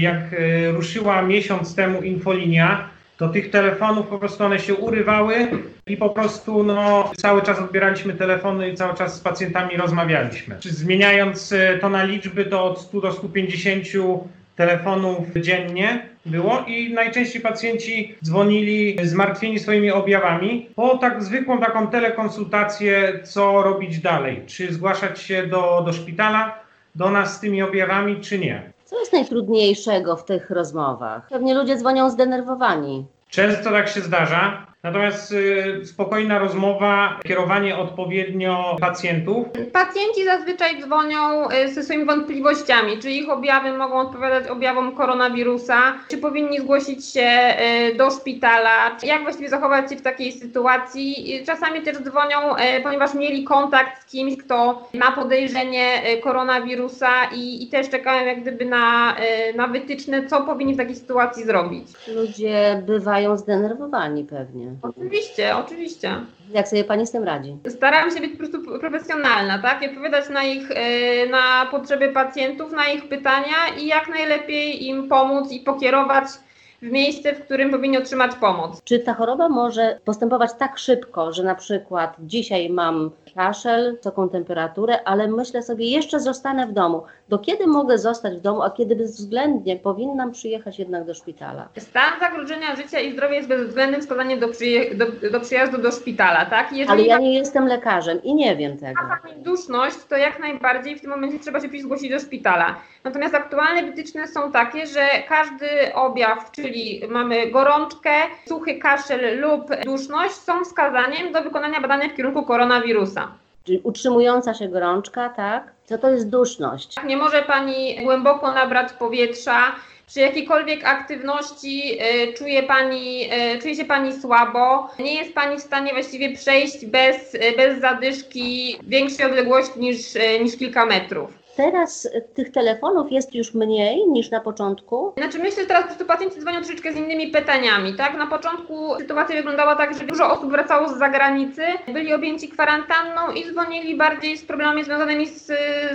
Jak e, ruszyła miesiąc temu infolinia, to tych telefonów po prostu one się urywały i po prostu no, cały czas odbieraliśmy telefony i cały czas z pacjentami rozmawialiśmy. Zmieniając e, to na liczby, to od 100 do 150 telefonów dziennie było i najczęściej pacjenci dzwonili zmartwieni swoimi objawami po tak zwykłą taką telekonsultację, co robić dalej, czy zgłaszać się do, do szpitala, do nas z tymi objawami, czy nie. Co jest najtrudniejszego w tych rozmowach? Pewnie ludzie dzwonią zdenerwowani. Często tak się zdarza, natomiast y, spokojna rozmowa, kierowanie odpowiednio pacjentów. Pacjenci zazwyczaj dzwonią y, ze swoimi wątpliwościami, czy ich objawy mogą odpowiadać objawom koronawirusa, czy powinni zgłosić się y, do szpitala, czy jak właściwie zachować się w takiej sytuacji. Czasami też dzwonią, ponieważ mieli kontakt z kimś, kto ma podejrzenie koronawirusa i, i też czekają jak gdyby na, na wytyczne, co powinni w takiej sytuacji zrobić. Ludzie bywają zdenerwowani pewnie. Oczywiście, oczywiście. Jak sobie pani z tym radzi? Staram się być po prostu profesjonalna, tak? I odpowiadać na ich, e, na potrzeby pacjentów, na ich pytania i jak najlepiej im pomóc i pokierować w miejsce, w którym powinni otrzymać pomoc. Czy ta choroba może postępować tak szybko, że na przykład dzisiaj mam kaszel, wysoką temperaturę, ale myślę sobie, jeszcze zostanę w domu. Do kiedy mogę zostać w domu, a kiedy bezwzględnie powinnam przyjechać jednak do szpitala? Stan zagrożenia życia i zdrowia jest bezwzględnym wskazaniem do, przyje- do, do przyjazdu do szpitala, tak? Jeżeli Ale ja nie jestem lekarzem i nie wiem tego. ma Pani duszność, to jak najbardziej w tym momencie trzeba się zgłosić do szpitala. Natomiast aktualne wytyczne są takie, że każdy objaw, czyli mamy gorączkę, suchy kaszel lub duszność, są wskazaniem do wykonania badania w kierunku koronawirusa. Czyli utrzymująca się gorączka, tak? Co to jest duszność? Nie może Pani głęboko nabrać powietrza. Przy jakiejkolwiek aktywności y, czuje, pani, y, czuje się Pani słabo, nie jest Pani w stanie właściwie przejść bez, y, bez zadyszki większej odległości niż, niż kilka metrów. Teraz tych telefonów jest już mniej niż na początku. Znaczy myślę, że teraz po pacjenci dzwonią troszeczkę z innymi pytaniami, tak? Na początku sytuacja wyglądała tak, że dużo osób wracało z zagranicy, byli objęci kwarantanną i dzwonili bardziej z problemami związanymi z,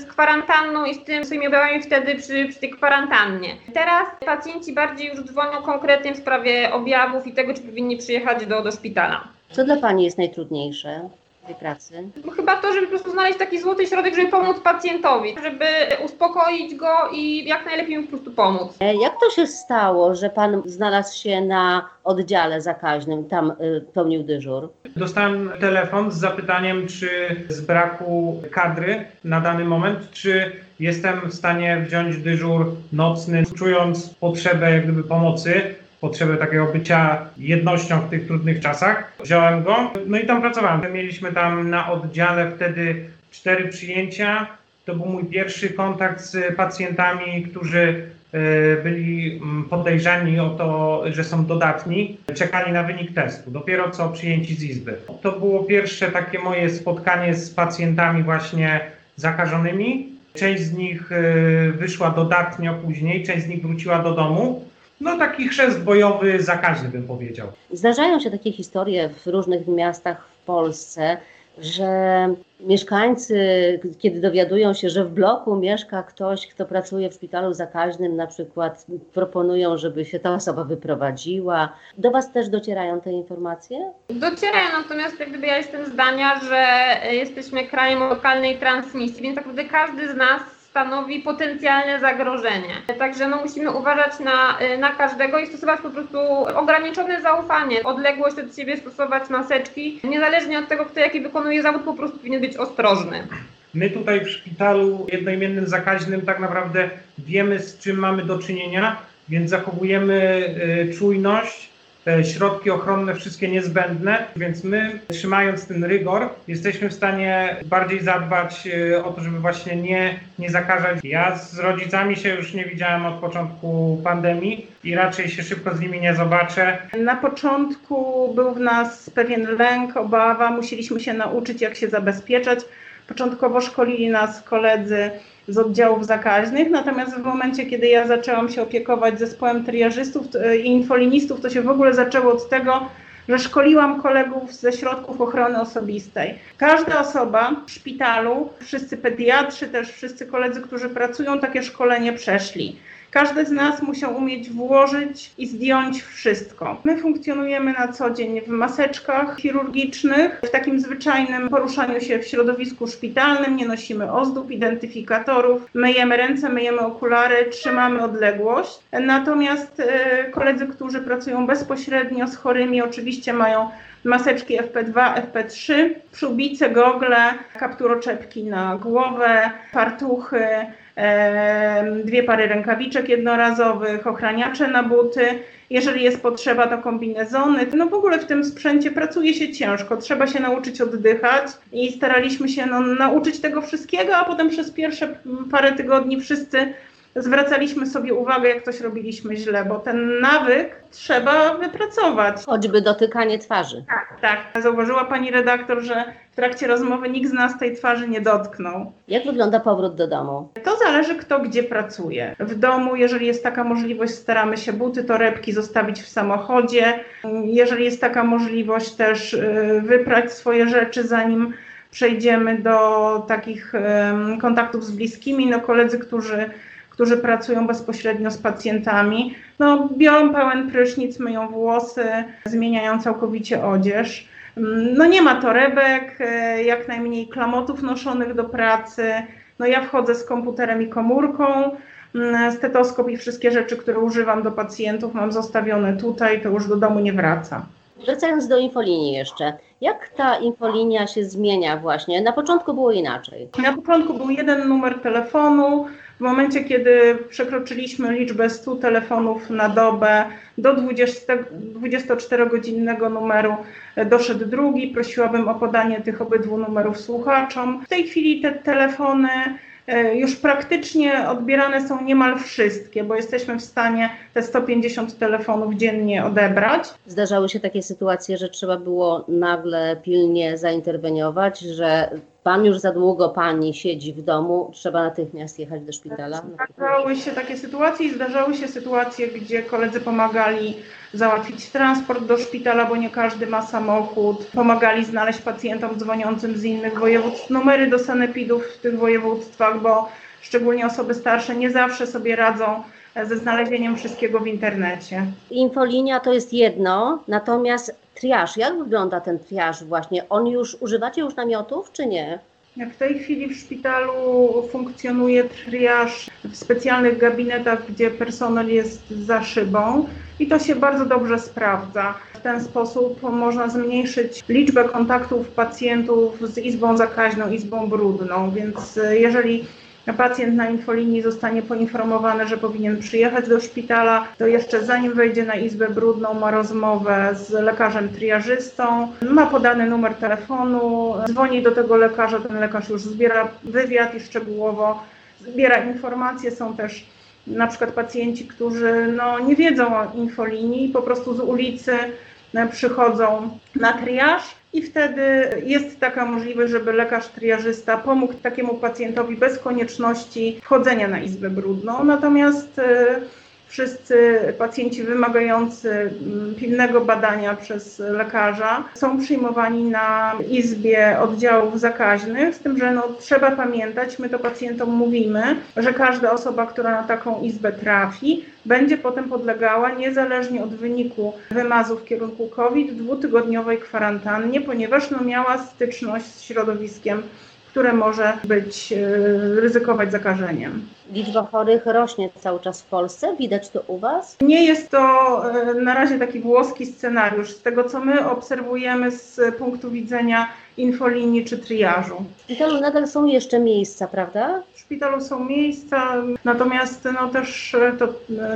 z kwarantanną i z tym swoimi objawami wtedy przy, przy tej kwarantannie. Teraz pacjenci bardziej już dzwonią konkretnie w sprawie objawów i tego, czy powinni przyjechać do, do szpitala. Co dla Pani jest najtrudniejsze tej pracy? Chyba to, żeby po prostu znaleźć taki złoty środek, żeby pomóc pacjentowi, żeby uspokoić go i jak najlepiej mu po prostu pomóc. E, Jak to się stało, że Pan znalazł się na oddziale zakaźnym, tam y, pełnił dyżur? Dostałem telefon z zapytaniem, czy z braku kadry na dany moment, czy jestem w stanie wziąć dyżur nocny, czując potrzebę jak gdyby pomocy, potrzebę takiego bycia jednością w tych trudnych czasach. Wziąłem go, no i tam pracowałem. Mieliśmy tam na oddziale wtedy cztery przyjęcia. To był mój pierwszy kontakt z pacjentami, którzy e, byli mm, podejrzani o to, że są dodatni, czekali na wynik testu, dopiero co przyjęci z izby. To było pierwsze takie moje spotkanie z pacjentami właśnie zakażonymi. Część z nich e, wyszła dodatnio później, część z nich wróciła do domu. No taki chrzest bojowy zakaźny bym powiedział. Zdarzają się takie historie w różnych miastach w Polsce, że mieszkańcy, kiedy dowiadują się, że w bloku mieszka ktoś, kto pracuje w szpitalu zakaźnym, na przykład proponują, żeby się ta osoba wyprowadziła. Do Was też docierają te informacje? Docierają, natomiast jak gdyby ja jestem zdania, że jesteśmy krajem lokalnej transmisji, więc tak naprawdę każdy z nas stanowi potencjalne zagrożenie. Także no, musimy uważać na, e, na każdego i stosować po prostu ograniczone zaufanie, odległość od siebie, stosować maseczki. Niezależnie od tego, kto jaki wykonuje zawód, po prostu powinien być ostrożny. My tutaj w szpitalu jednoimiennym zakaźnym tak naprawdę wiemy z czym mamy do czynienia, więc zachowujemy y, czujność, środki ochronne wszystkie niezbędne, więc my trzymając ten rygor jesteśmy w stanie bardziej zadbać y, o to, żeby właśnie nie, nie zakażać. Ja z rodzicami się już nie widziałem od początku pandemii i raczej się szybko z nimi nie zobaczę. Na początku był w nas pewien lęk, obawa, musieliśmy się nauczyć, jak się zabezpieczać. Początkowo szkolili nas koledzy z oddziałów zakaźnych, natomiast w momencie, kiedy ja zaczęłam się opiekować zespołem triażystów i infolinistów, to się w ogóle zaczęło od tego, że szkoliłam kolegów ze środków ochrony osobistej. Każda osoba w szpitalu, wszyscy pediatrzy, też wszyscy koledzy, którzy pracują, takie szkolenie przeszli. Każdy z nas musiał umieć włożyć i zdjąć wszystko. My funkcjonujemy na co dzień w maseczkach chirurgicznych, w takim zwyczajnym poruszaniu się w środowisku szpitalnym, nie nosimy ozdób, identyfikatorów, myjemy ręce, myjemy okulary, trzymamy odległość. Natomiast e, koledzy, którzy pracują bezpośrednio z chorymi, oczywiście mają maseczki FP2, FP3, przyłbice, gogle, kapturoczepki na głowę, fartuchy, em, dwie pary rękawiczek jednorazowych, ochraniacze na buty. Jeżeli jest potrzeba, to kombinezony. No w ogóle w tym sprzęcie pracuje się ciężko, trzeba się nauczyć oddychać i staraliśmy się no, nauczyć tego wszystkiego, a potem przez pierwsze parę tygodni wszyscy zwracaliśmy sobie uwagę, jak coś robiliśmy źle, bo ten nawyk trzeba wypracować. Choćby dotykanie twarzy. Tak, tak. Zauważyła pani redaktor, że w trakcie rozmowy nikt z nas tej twarzy nie dotknął. Jak wygląda powrót do domu? To zależy, kto gdzie pracuje. W domu, jeżeli jest taka możliwość, staramy się buty, torebki zostawić w samochodzie. Jeżeli jest taka możliwość, też y, wyprać swoje rzeczy, zanim przejdziemy do takich kontaktów z bliskimi. No, koledzy, którzy którzy pracują bezpośrednio z pacjentami, no, biorą pełen prysznic, myją włosy, zmieniają całkowicie odzież. Mm, No nie ma torebek, e, jak najmniej klamotów noszonych do pracy. No ja wchodzę z komputerem i komórką, mm, stetoskop i wszystkie rzeczy, które używam do pacjentów mam zostawione tutaj, to już do domu nie wraca. Wracając do infolinii jeszcze, jak ta infolinia się zmienia właśnie? Na początku było inaczej. Na początku był jeden numer telefonu. W momencie, kiedy przekroczyliśmy liczbę 100 telefonów na dobę, do 20, 24-godzinnego numeru e, doszedł drugi. Prosiłabym o podanie tych obydwu numerów słuchaczom. W tej chwili te telefony e, już praktycznie odbierane są niemal wszystkie, bo jesteśmy w stanie te 150 telefonów dziennie odebrać. Zdarzały się takie sytuacje, że trzeba było nagle pilnie zainterweniować, że pan już za długo pani siedzi w domu, trzeba natychmiast jechać do szpitala. Zdarzały się takie sytuacje i zdarzały się sytuacje, gdzie koledzy pomagali załatwić transport do szpitala, bo nie każdy ma samochód. Pomagali znaleźć pacjentom dzwoniącym z innych województw numery do sanepidów w tych województwach, bo szczególnie osoby starsze nie zawsze sobie radzą ze znalezieniem wszystkiego w internecie. Infolinia to jest jedno, natomiast triaż, jak wygląda ten triaż właśnie? On już, używacie już namiotów czy nie? W tej chwili w szpitalu funkcjonuje triaż w specjalnych gabinetach, gdzie personel jest za szybą i to się bardzo dobrze sprawdza. W ten sposób można zmniejszyć liczbę kontaktów pacjentów z izbą zakaźną, izbą brudną, więc e, jeżeli pacjent na infolinii zostanie poinformowany, że powinien przyjechać do szpitala, to jeszcze zanim wejdzie na izbę brudną, ma rozmowę z lekarzem triażystą, ma podany numer telefonu, dzwoni do tego lekarza, ten lekarz już zbiera wywiad i szczegółowo zbiera informacje. Są też na przykład pacjenci, którzy no, nie wiedzą o infolinii, po prostu z ulicy e, przychodzą na triaż i wtedy jest taka możliwość, żeby lekarz triażysta pomógł takiemu pacjentowi bez konieczności wchodzenia na izbę brudną. Natomiast e, wszyscy pacjenci wymagający mm, pilnego badania przez lekarza są przyjmowani na izbie oddziałów zakaźnych, z tym, że no, trzeba pamiętać, my to pacjentom mówimy, że każda osoba, która na taką izbę trafi, będzie potem podlegała niezależnie od wyniku wymazu w kierunku COVID dwutygodniowej kwarantannie, ponieważ no, miała styczność z środowiskiem, które może być, e, ryzykować zakażeniem. Liczba chorych rośnie cały czas w Polsce, widać to u Was? Nie jest to e, na razie taki włoski scenariusz. Z tego, co my obserwujemy z punktu widzenia infolinii czy triażu. W szpitalu nadal są jeszcze miejsca, prawda? W szpitalu są miejsca, natomiast no, też e, to,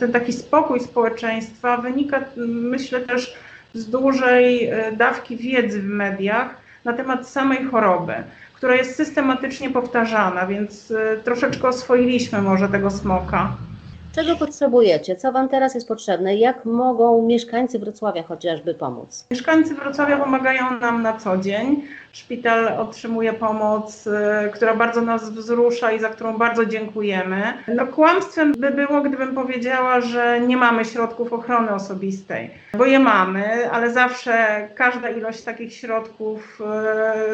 ten taki spokój społeczeństwa wynika, myślę, też z dużej dawki wiedzy w mediach na temat samej choroby, która jest systematycznie powtarzana, więc e, troszeczkę oswoiliśmy może tego smoka. Czego potrzebujecie? Co Wam teraz jest potrzebne? Jak mogą mieszkańcy Wrocławia chociażby pomóc? Mieszkańcy Wrocławia pomagają nam na co dzień. Szpital otrzymuje pomoc, y, która bardzo nas wzrusza i za którą bardzo dziękujemy. No, kłamstwem by było, gdybym powiedziała, że nie mamy środków ochrony osobistej, bo je mamy, ale zawsze każda ilość takich środków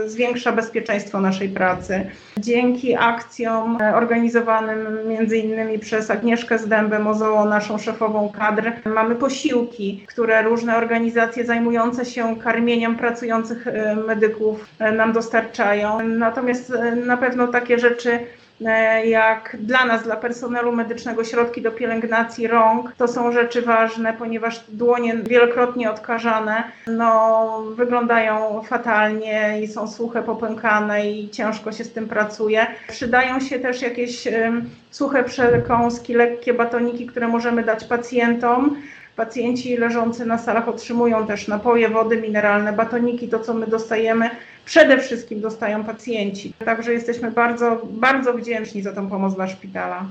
y, zwiększa bezpieczeństwo naszej pracy. Dzięki akcjom e, organizowanym między innymi przez Agnieszkę Zdębę-Mozoło, naszą szefową kadr, mamy posiłki, które różne organizacje zajmujące się karmieniem pracujących medyków nam dostarczają. Natomiast e, na pewno takie rzeczy e, jak dla nas, dla personelu medycznego, środki do pielęgnacji rąk, to są rzeczy ważne, ponieważ dłonie wielokrotnie odkażane no, wyglądają fatalnie i są suche, popękane i ciężko się z tym pracuje. Przydają się też jakieś em, suche przekąski, lekkie batoniki, które możemy dać pacjentom. Pacjenci leżący na salach otrzymują też napoje, wody mineralne, batoniki, to co my dostajemy, przede wszystkim dostają pacjenci. Także jesteśmy bardzo, bardzo wdzięczni za tą pomoc dla szpitala.